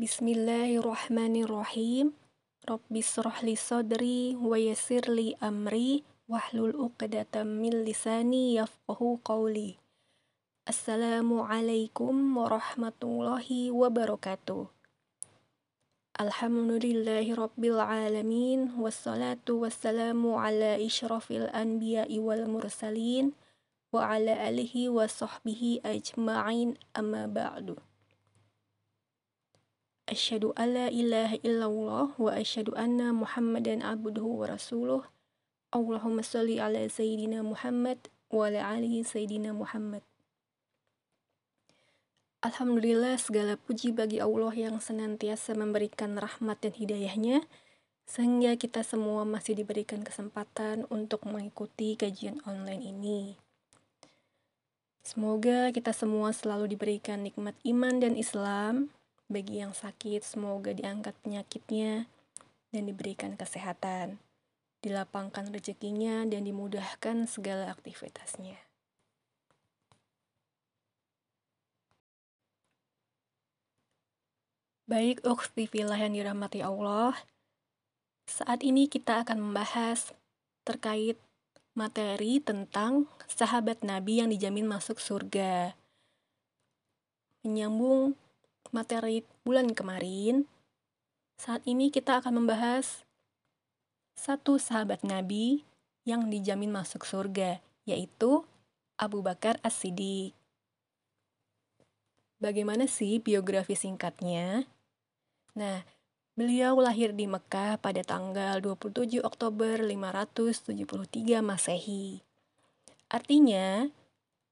بسم الله الرحمن الرحيم رب اشرح لي صدري ويسر لي أمري واحلل عقدة من لساني يفقه قولي السلام عليكم ورحمة الله وبركاته الحمد لله رب العالمين والصلاة والسلام على إشرف الأنبياء والمرسلين وعلى آله وصحبه أجمعين أما بعد Asyhadu alla ilaha illallah wa asyhadu anna Muhammadan abduhu wa rasuluh. Allahumma salli ala sayyidina Muhammad wa ala alihi sayyidina Muhammad. Alhamdulillah segala puji bagi Allah yang senantiasa memberikan rahmat dan hidayahnya sehingga kita semua masih diberikan kesempatan untuk mengikuti kajian online ini. Semoga kita semua selalu diberikan nikmat iman dan Islam, bagi yang sakit, semoga diangkat penyakitnya dan diberikan kesehatan, dilapangkan rezekinya dan dimudahkan segala aktivitasnya. Baik, ukhti filah yang dirahmati Allah, saat ini kita akan membahas terkait materi tentang sahabat Nabi yang dijamin masuk surga. Menyambung materi bulan kemarin, saat ini kita akan membahas satu sahabat Nabi yang dijamin masuk surga, yaitu Abu Bakar As-Siddiq. Bagaimana sih biografi singkatnya? Nah, beliau lahir di Mekah pada tanggal 27 Oktober 573 Masehi. Artinya,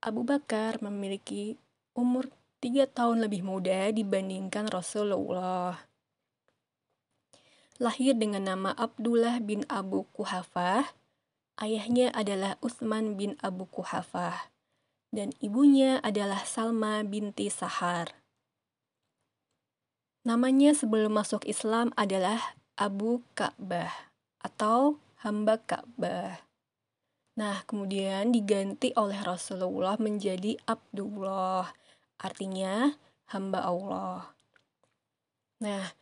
Abu Bakar memiliki umur tiga tahun lebih muda dibandingkan Rasulullah. Lahir dengan nama Abdullah bin Abu Kuhafah, ayahnya adalah Utsman bin Abu Kuhafah, dan ibunya adalah Salma binti Sahar. Namanya sebelum masuk Islam adalah Abu Ka'bah atau hamba Ka'bah. Nah, kemudian diganti oleh Rasulullah menjadi Abdullah artinya hamba Allah. Nah,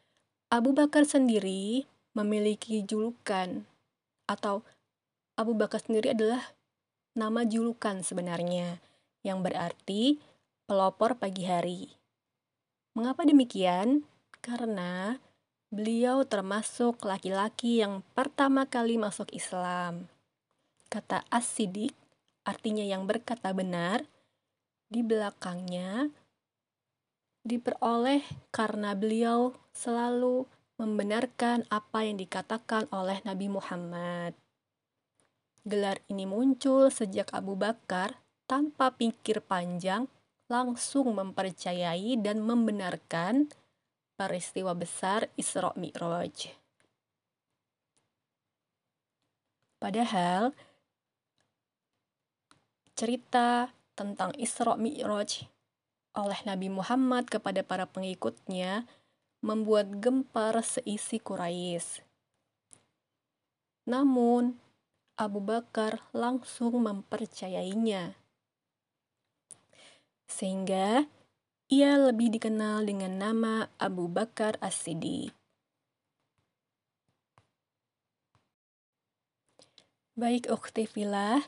Abu Bakar sendiri memiliki julukan atau Abu Bakar sendiri adalah nama julukan sebenarnya yang berarti pelopor pagi hari. Mengapa demikian? Karena beliau termasuk laki-laki yang pertama kali masuk Islam. Kata as-sidik artinya yang berkata benar di belakangnya diperoleh karena beliau selalu membenarkan apa yang dikatakan oleh Nabi Muhammad. Gelar ini muncul sejak Abu Bakar tanpa pikir panjang langsung mempercayai dan membenarkan peristiwa besar Isra Mi'raj. Padahal cerita tentang Isra Mi'raj oleh Nabi Muhammad kepada para pengikutnya membuat gempar seisi Quraisy. Namun, Abu Bakar langsung mempercayainya. Sehingga ia lebih dikenal dengan nama Abu Bakar As-Siddiq. Baik, Ukhti Filah,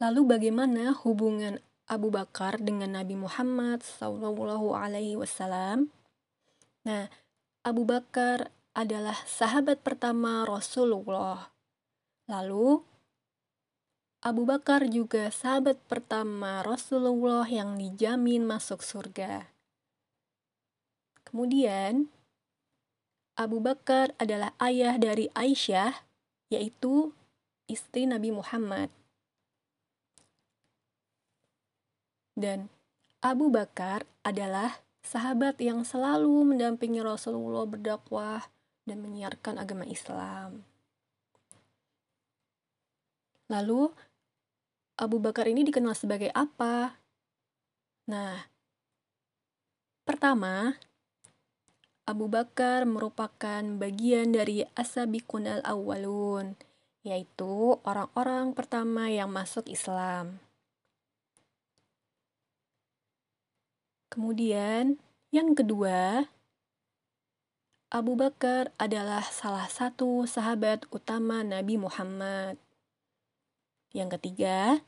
Lalu bagaimana hubungan Abu Bakar dengan Nabi Muhammad Sallallahu Alaihi Wasallam? Nah, Abu Bakar adalah sahabat pertama Rasulullah. Lalu, Abu Bakar juga sahabat pertama Rasulullah yang dijamin masuk surga. Kemudian, Abu Bakar adalah ayah dari Aisyah, yaitu istri Nabi Muhammad. Dan Abu Bakar adalah sahabat yang selalu mendampingi Rasulullah berdakwah dan menyiarkan agama Islam. Lalu, Abu Bakar ini dikenal sebagai apa? Nah, pertama, Abu Bakar merupakan bagian dari Asabikun al-Awwalun, yaitu orang-orang pertama yang masuk Islam. Kemudian, yang kedua, Abu Bakar adalah salah satu sahabat utama Nabi Muhammad. Yang ketiga,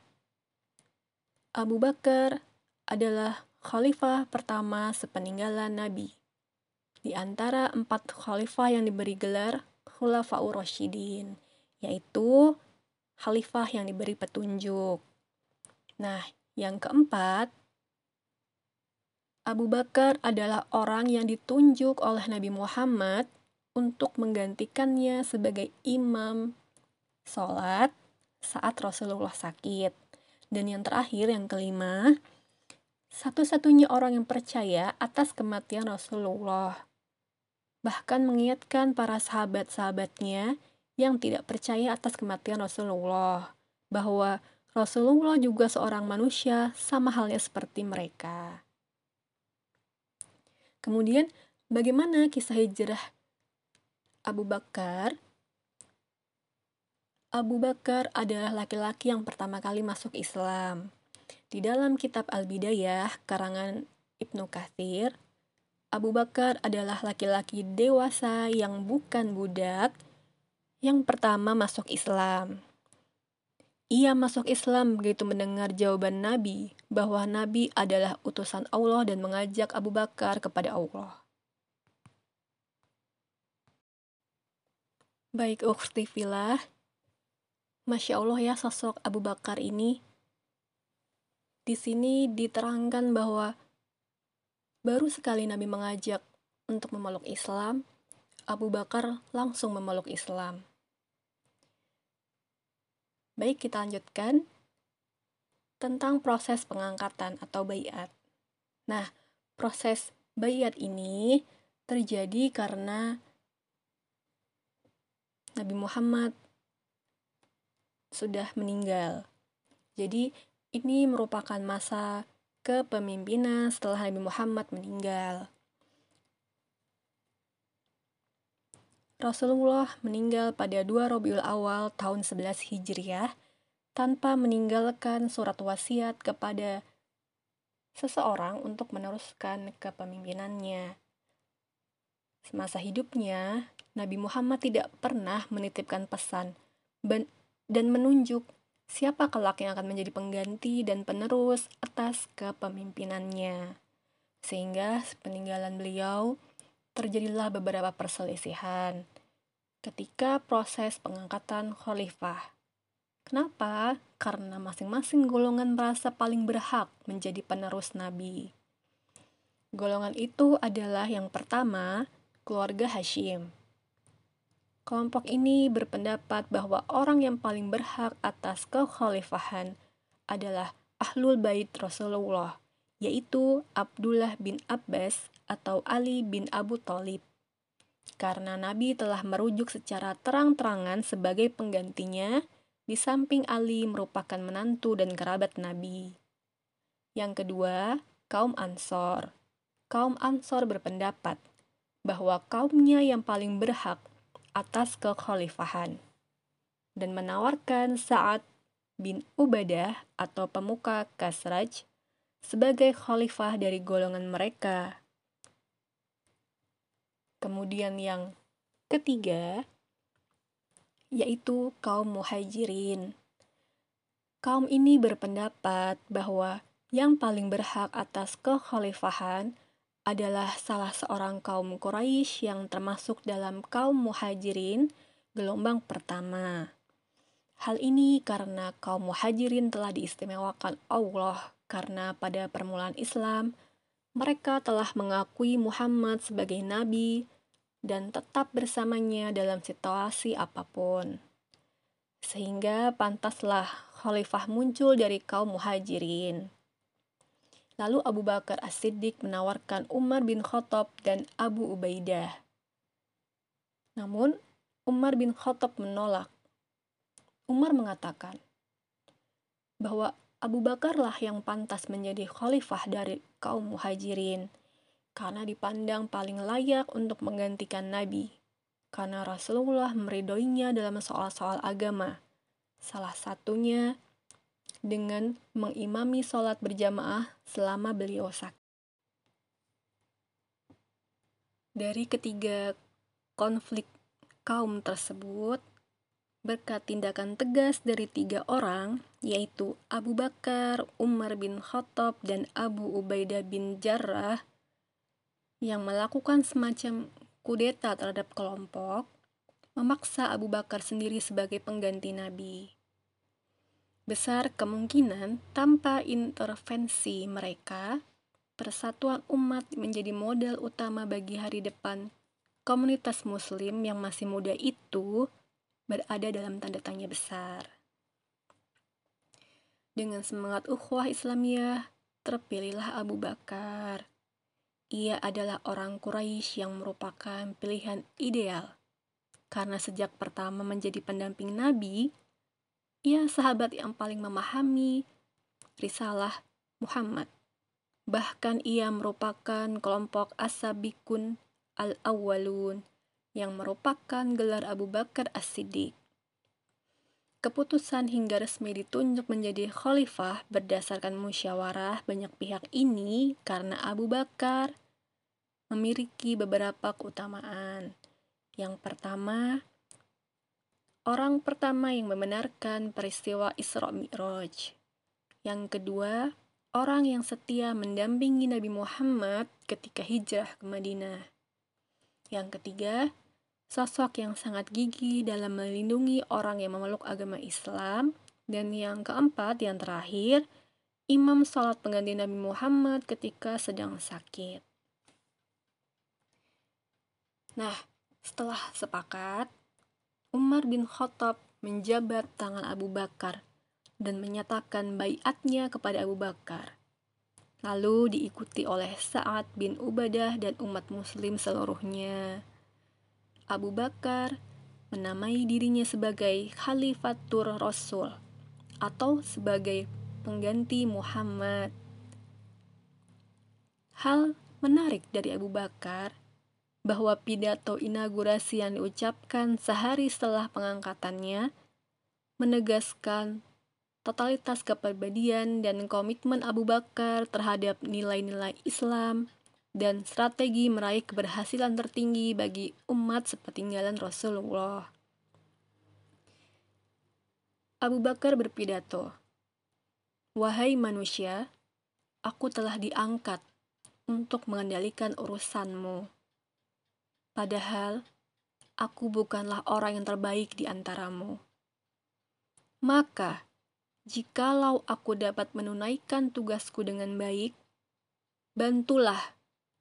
Abu Bakar adalah khalifah pertama sepeninggalan Nabi. Di antara empat khalifah yang diberi gelar Khulafaur Rasyidin, yaitu khalifah yang diberi petunjuk. Nah, yang keempat, Abu Bakar adalah orang yang ditunjuk oleh Nabi Muhammad untuk menggantikannya sebagai imam sholat saat Rasulullah sakit. Dan yang terakhir, yang kelima, satu-satunya orang yang percaya atas kematian Rasulullah. Bahkan mengingatkan para sahabat-sahabatnya yang tidak percaya atas kematian Rasulullah, bahwa Rasulullah juga seorang manusia sama halnya seperti mereka. Kemudian, bagaimana kisah hijrah Abu Bakar Abu Bakar adalah laki-laki yang pertama kali masuk Islam. Di dalam kitab Al-Bidayah, karangan Ibnu Kathir, Abu Bakar adalah laki-laki dewasa yang bukan budak yang pertama masuk Islam. Ia masuk Islam begitu mendengar jawaban Nabi bahwa Nabi adalah utusan Allah dan mengajak Abu Bakar kepada Allah. Baik, Ukhtifilah, Masya Allah ya sosok Abu Bakar ini. Di sini diterangkan bahwa baru sekali Nabi mengajak untuk memeluk Islam, Abu Bakar langsung memeluk Islam. Baik, kita lanjutkan tentang proses pengangkatan atau bayat. Nah, proses bayat ini terjadi karena Nabi Muhammad sudah meninggal. Jadi ini merupakan masa kepemimpinan setelah Nabi Muhammad meninggal. Rasulullah meninggal pada 2 Rabiul Awal tahun 11 Hijriah tanpa meninggalkan surat wasiat kepada seseorang untuk meneruskan kepemimpinannya. Semasa hidupnya, Nabi Muhammad tidak pernah menitipkan pesan dan menunjuk siapa kelak yang akan menjadi pengganti dan penerus atas kepemimpinannya. Sehingga peninggalan beliau terjadilah beberapa perselisihan ketika proses pengangkatan khalifah. Kenapa? Karena masing-masing golongan merasa paling berhak menjadi penerus Nabi. Golongan itu adalah yang pertama, keluarga Hashim. Kelompok ini berpendapat bahwa orang yang paling berhak atas kekhalifahan adalah Ahlul Bait Rasulullah, yaitu Abdullah bin Abbas atau Ali bin Abu Talib. Karena Nabi telah merujuk secara terang-terangan sebagai penggantinya, di samping Ali merupakan menantu dan kerabat Nabi. Yang kedua, kaum Ansor. Kaum Ansor berpendapat bahwa kaumnya yang paling berhak atas kekhalifahan dan menawarkan Sa'ad bin Ubadah atau pemuka Kasraj sebagai khalifah dari golongan mereka. Kemudian yang ketiga yaitu kaum muhajirin. Kaum ini berpendapat bahwa yang paling berhak atas kekhalifahan adalah salah seorang kaum Quraisy yang termasuk dalam kaum muhajirin gelombang pertama. Hal ini karena kaum muhajirin telah diistimewakan Allah karena pada permulaan Islam mereka telah mengakui Muhammad sebagai nabi dan tetap bersamanya dalam situasi apa pun. Sehingga pantaslah khalifah muncul dari kaum muhajirin. Lalu Abu Bakar As-Siddiq menawarkan Umar bin Khattab dan Abu Ubaidah. Namun, Umar bin Khattab menolak. Umar mengatakan bahwa Abu Bakarlah yang pantas menjadi khalifah dari kaum muhajirin karena dipandang paling layak untuk menggantikan Nabi karena Rasulullah meridoinya dalam soal-soal agama. Salah satunya dengan mengimami sholat berjamaah selama beliau sakit. Dari ketiga konflik kaum tersebut berkat tindakan tegas dari tiga orang, yaitu Abu Bakar, Umar bin Khattab, dan Abu Ubaidah bin Jarrah, yang melakukan semacam kudeta terhadap kelompok, memaksa Abu Bakar sendiri sebagai pengganti Nabi. Besar kemungkinan tanpa intervensi mereka, persatuan umat menjadi modal utama bagi hari depan komunitas muslim yang masih muda itu berada dalam tanda tanya besar. Dengan semangat ukhuwah Islamiyah, terpilihlah Abu Bakar. Ia adalah orang Quraisy yang merupakan pilihan ideal. Karena sejak pertama menjadi pendamping Nabi, ia sahabat yang paling memahami risalah Muhammad. Bahkan ia merupakan kelompok asabikun al-awwalun yang merupakan gelar Abu Bakar As-Siddiq. Keputusan hingga resmi ditunjuk menjadi khalifah berdasarkan musyawarah banyak pihak ini karena Abu Bakar memiliki beberapa keutamaan. Yang pertama, orang pertama yang membenarkan peristiwa Isra Mi'raj. Yang kedua, orang yang setia mendampingi Nabi Muhammad ketika hijrah ke Madinah. Yang ketiga, sosok yang sangat gigih dalam melindungi orang yang memeluk agama Islam, dan yang keempat, yang terakhir, imam sholat pengganti Nabi Muhammad ketika sedang sakit. Nah, setelah sepakat, Umar bin Khattab menjabat tangan Abu Bakar dan menyatakan bayatnya kepada Abu Bakar. Lalu diikuti oleh Sa'ad bin Ubadah dan umat muslim seluruhnya. Abu Bakar menamai dirinya sebagai Khalifatur Rasul atau sebagai pengganti Muhammad. Hal menarik dari Abu Bakar bahwa pidato inaugurasi yang diucapkan sehari setelah pengangkatannya menegaskan totalitas kepribadian dan komitmen Abu Bakar terhadap nilai-nilai Islam dan strategi meraih keberhasilan tertinggi bagi umat sepeninggalan Rasulullah. Abu Bakar berpidato, Wahai manusia, aku telah diangkat untuk mengendalikan urusanmu. Padahal, aku bukanlah orang yang terbaik di antaramu. Maka, jikalau aku dapat menunaikan tugasku dengan baik, bantulah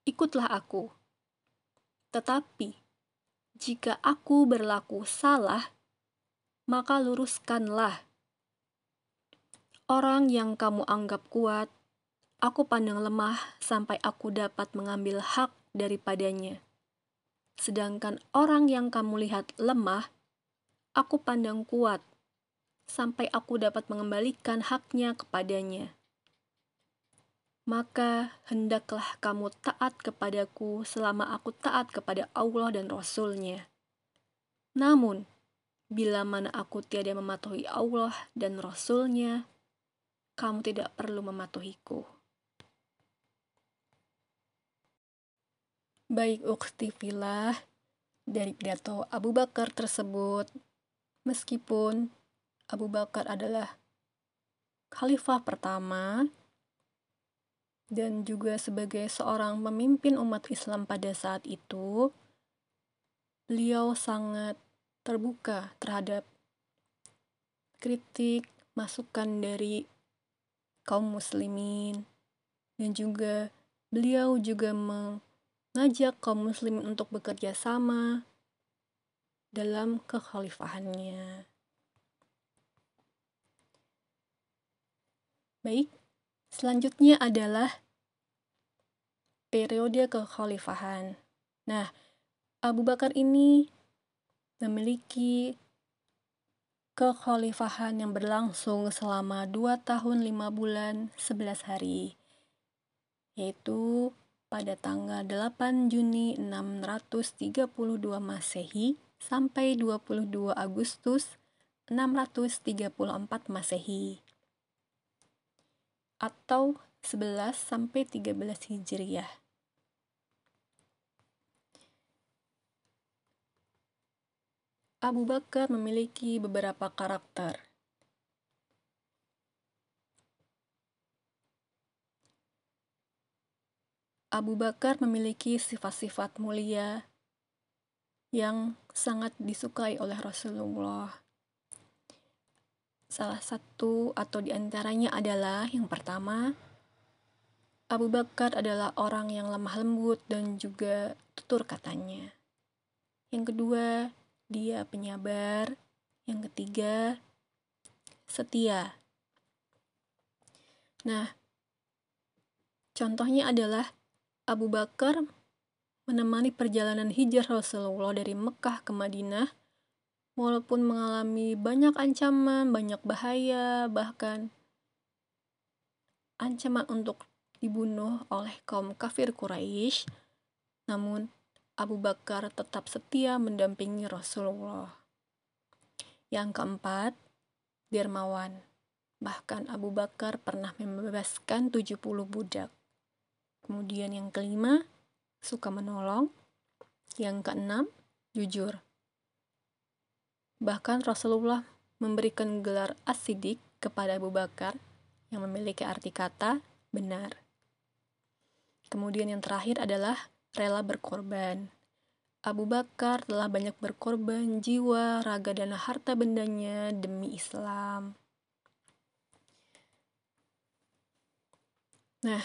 ikutlah aku. Tetapi, jika aku berlaku salah, maka luruskanlah. Orang yang kamu anggap kuat, aku pandang lemah sampai aku dapat mengambil hak daripadanya. Sedangkan orang yang kamu lihat lemah, aku pandang kuat sampai aku dapat mengembalikan haknya kepadanya maka hendaklah kamu taat kepadaku selama aku taat kepada Allah dan Rasul-Nya. Namun, bila mana aku tiada mematuhi Allah dan Rasul-Nya, kamu tidak perlu mematuhiku. Baik ukti filah dari pidato Abu Bakar tersebut, meskipun Abu Bakar adalah khalifah pertama dan juga sebagai seorang pemimpin umat Islam pada saat itu, beliau sangat terbuka terhadap kritik, masukan dari kaum muslimin, dan juga beliau juga mengajak kaum muslimin untuk bekerja sama dalam kekhalifahannya. Baik, Selanjutnya adalah periode kekhalifahan. Nah, Abu Bakar ini memiliki kekhalifahan yang berlangsung selama 2 tahun 5 bulan 11 hari, yaitu pada tanggal 8 Juni 632 Masehi sampai 22 Agustus 634 Masehi atau 11 sampai 13 Hijriah. Abu Bakar memiliki beberapa karakter. Abu Bakar memiliki sifat-sifat mulia yang sangat disukai oleh Rasulullah. Salah satu atau di antaranya adalah yang pertama, Abu Bakar adalah orang yang lemah lembut dan juga tutur katanya. Yang kedua, dia penyabar. Yang ketiga, setia. Nah, contohnya adalah Abu Bakar menemani perjalanan hijrah Rasulullah dari Mekah ke Madinah walaupun mengalami banyak ancaman, banyak bahaya, bahkan ancaman untuk dibunuh oleh kaum kafir Quraisy, namun Abu Bakar tetap setia mendampingi Rasulullah. Yang keempat, dermawan. Bahkan Abu Bakar pernah membebaskan 70 budak. Kemudian yang kelima, suka menolong. Yang keenam, jujur. Bahkan Rasulullah memberikan gelar asidik kepada Abu Bakar yang memiliki arti kata benar. Kemudian yang terakhir adalah rela berkorban. Abu Bakar telah banyak berkorban jiwa, raga, dan harta bendanya demi Islam. Nah,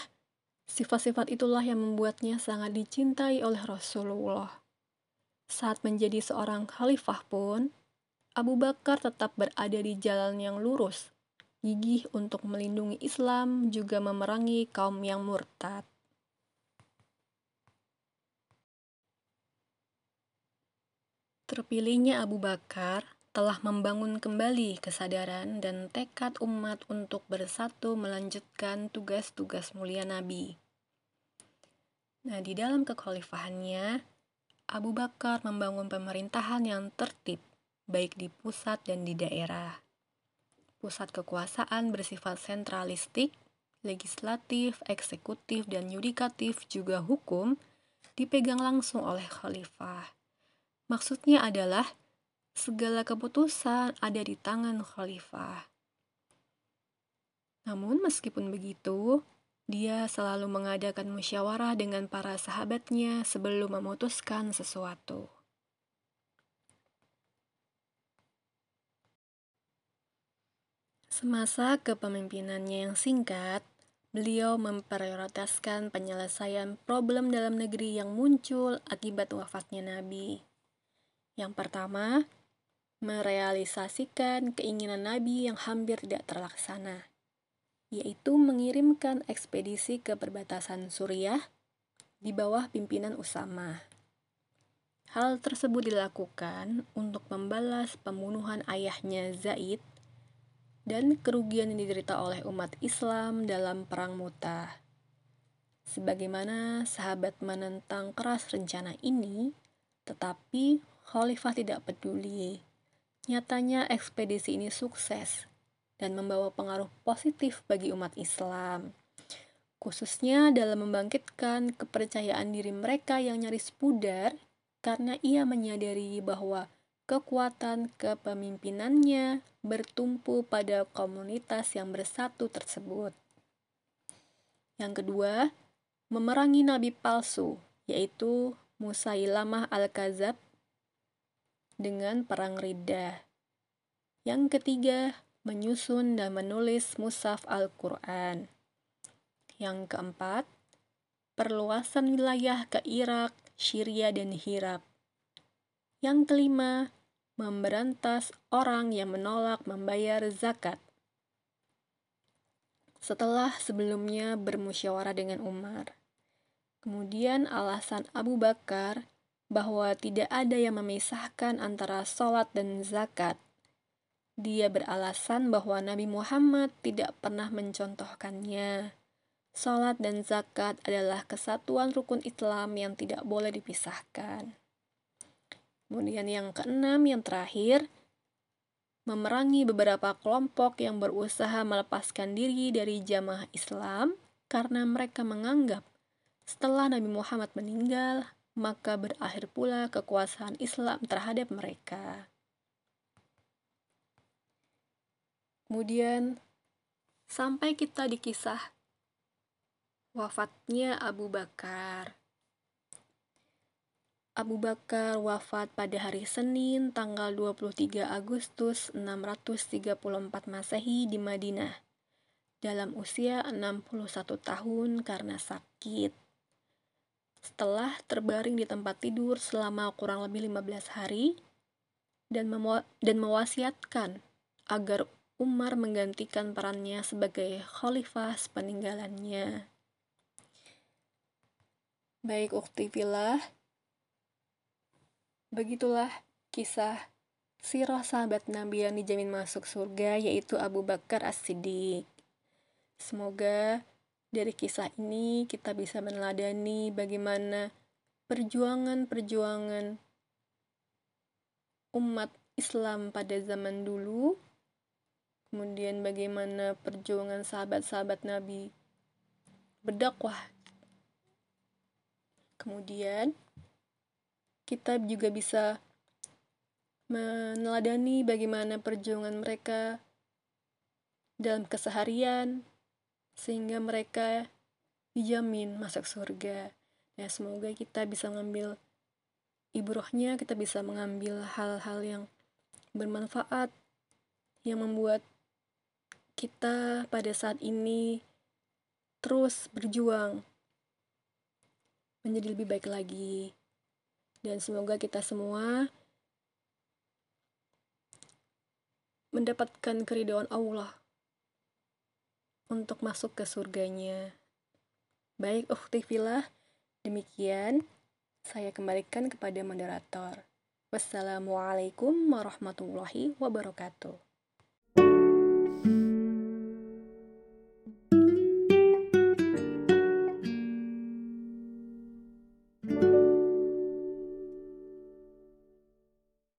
Sifat-sifat itulah yang membuatnya sangat dicintai oleh Rasulullah. Saat menjadi seorang khalifah pun, Abu Bakar tetap berada di jalan yang lurus, gigih untuk melindungi Islam juga memerangi kaum yang murtad. Terpilihnya Abu Bakar telah membangun kembali kesadaran dan tekad umat untuk bersatu melanjutkan tugas-tugas mulia Nabi. Nah, di dalam kekhalifahannya, Abu Bakar membangun pemerintahan yang tertib, baik di pusat dan di daerah. Pusat kekuasaan bersifat sentralistik, legislatif, eksekutif, dan yudikatif juga hukum dipegang langsung oleh khalifah. Maksudnya adalah segala keputusan ada di tangan khalifah. Namun meskipun begitu, dia selalu mengadakan musyawarah dengan para sahabatnya sebelum memutuskan sesuatu. Semasa kepemimpinannya yang singkat, beliau memprioritaskan penyelesaian problem dalam negeri yang muncul akibat wafatnya Nabi. Yang pertama, merealisasikan keinginan Nabi yang hampir tidak terlaksana, yaitu mengirimkan ekspedisi ke perbatasan Suriah di bawah pimpinan Usama. Hal tersebut dilakukan untuk membalas pembunuhan ayahnya Zaid dan kerugian yang diderita oleh umat Islam dalam Perang Muta. Sebagaimana sahabat menentang keras rencana ini, tetapi Khalifah tidak peduli Nyatanya ekspedisi ini sukses dan membawa pengaruh positif bagi umat Islam, khususnya dalam membangkitkan kepercayaan diri mereka yang nyaris pudar karena ia menyadari bahwa kekuatan kepemimpinannya bertumpu pada komunitas yang bersatu tersebut. Yang kedua, memerangi nabi palsu, yaitu Musailamah al-Kazab dengan perang Riddah. Yang ketiga, menyusun dan menulis Musaf Al-Quran. Yang keempat, perluasan wilayah ke Irak, Syria, dan Hirab. Yang kelima, memberantas orang yang menolak membayar zakat. Setelah sebelumnya bermusyawarah dengan Umar. Kemudian alasan Abu Bakar bahwa tidak ada yang memisahkan antara sholat dan zakat. Dia beralasan bahwa Nabi Muhammad tidak pernah mencontohkannya. Sholat dan zakat adalah kesatuan rukun Islam yang tidak boleh dipisahkan. Kemudian yang keenam, yang terakhir, memerangi beberapa kelompok yang berusaha melepaskan diri dari jamaah Islam karena mereka menganggap setelah Nabi Muhammad meninggal, maka berakhir pula kekuasaan Islam terhadap mereka. Kemudian, sampai kita dikisah wafatnya Abu Bakar. Abu Bakar wafat pada hari Senin tanggal 23 Agustus 634 Masehi di Madinah dalam usia 61 tahun karena sakit. Setelah terbaring di tempat tidur selama kurang lebih 15 hari dan, dan mewasiatkan agar Umar menggantikan perannya sebagai khalifah sepeninggalannya. Baik ukti filah, begitulah kisah sirah sahabat Nabi yang dijamin masuk surga yaitu Abu Bakar As-Siddiq. Semoga dari kisah ini kita bisa meneladani bagaimana perjuangan-perjuangan umat Islam pada zaman dulu kemudian bagaimana perjuangan sahabat-sahabat Nabi berdakwah. Kemudian kita juga bisa meneladani bagaimana perjuangan mereka dalam keseharian sehingga mereka dijamin masuk surga. Ya, semoga kita bisa mengambil ibrohnya, kita bisa mengambil hal-hal yang bermanfaat yang membuat kita pada saat ini terus berjuang menjadi lebih baik lagi. Dan semoga kita semua mendapatkan keridhaan Allah untuk masuk ke surganya. Baik, ukhti filah, demikian saya kembalikan kepada moderator. Wassalamualaikum warahmatullahi wabarakatuh.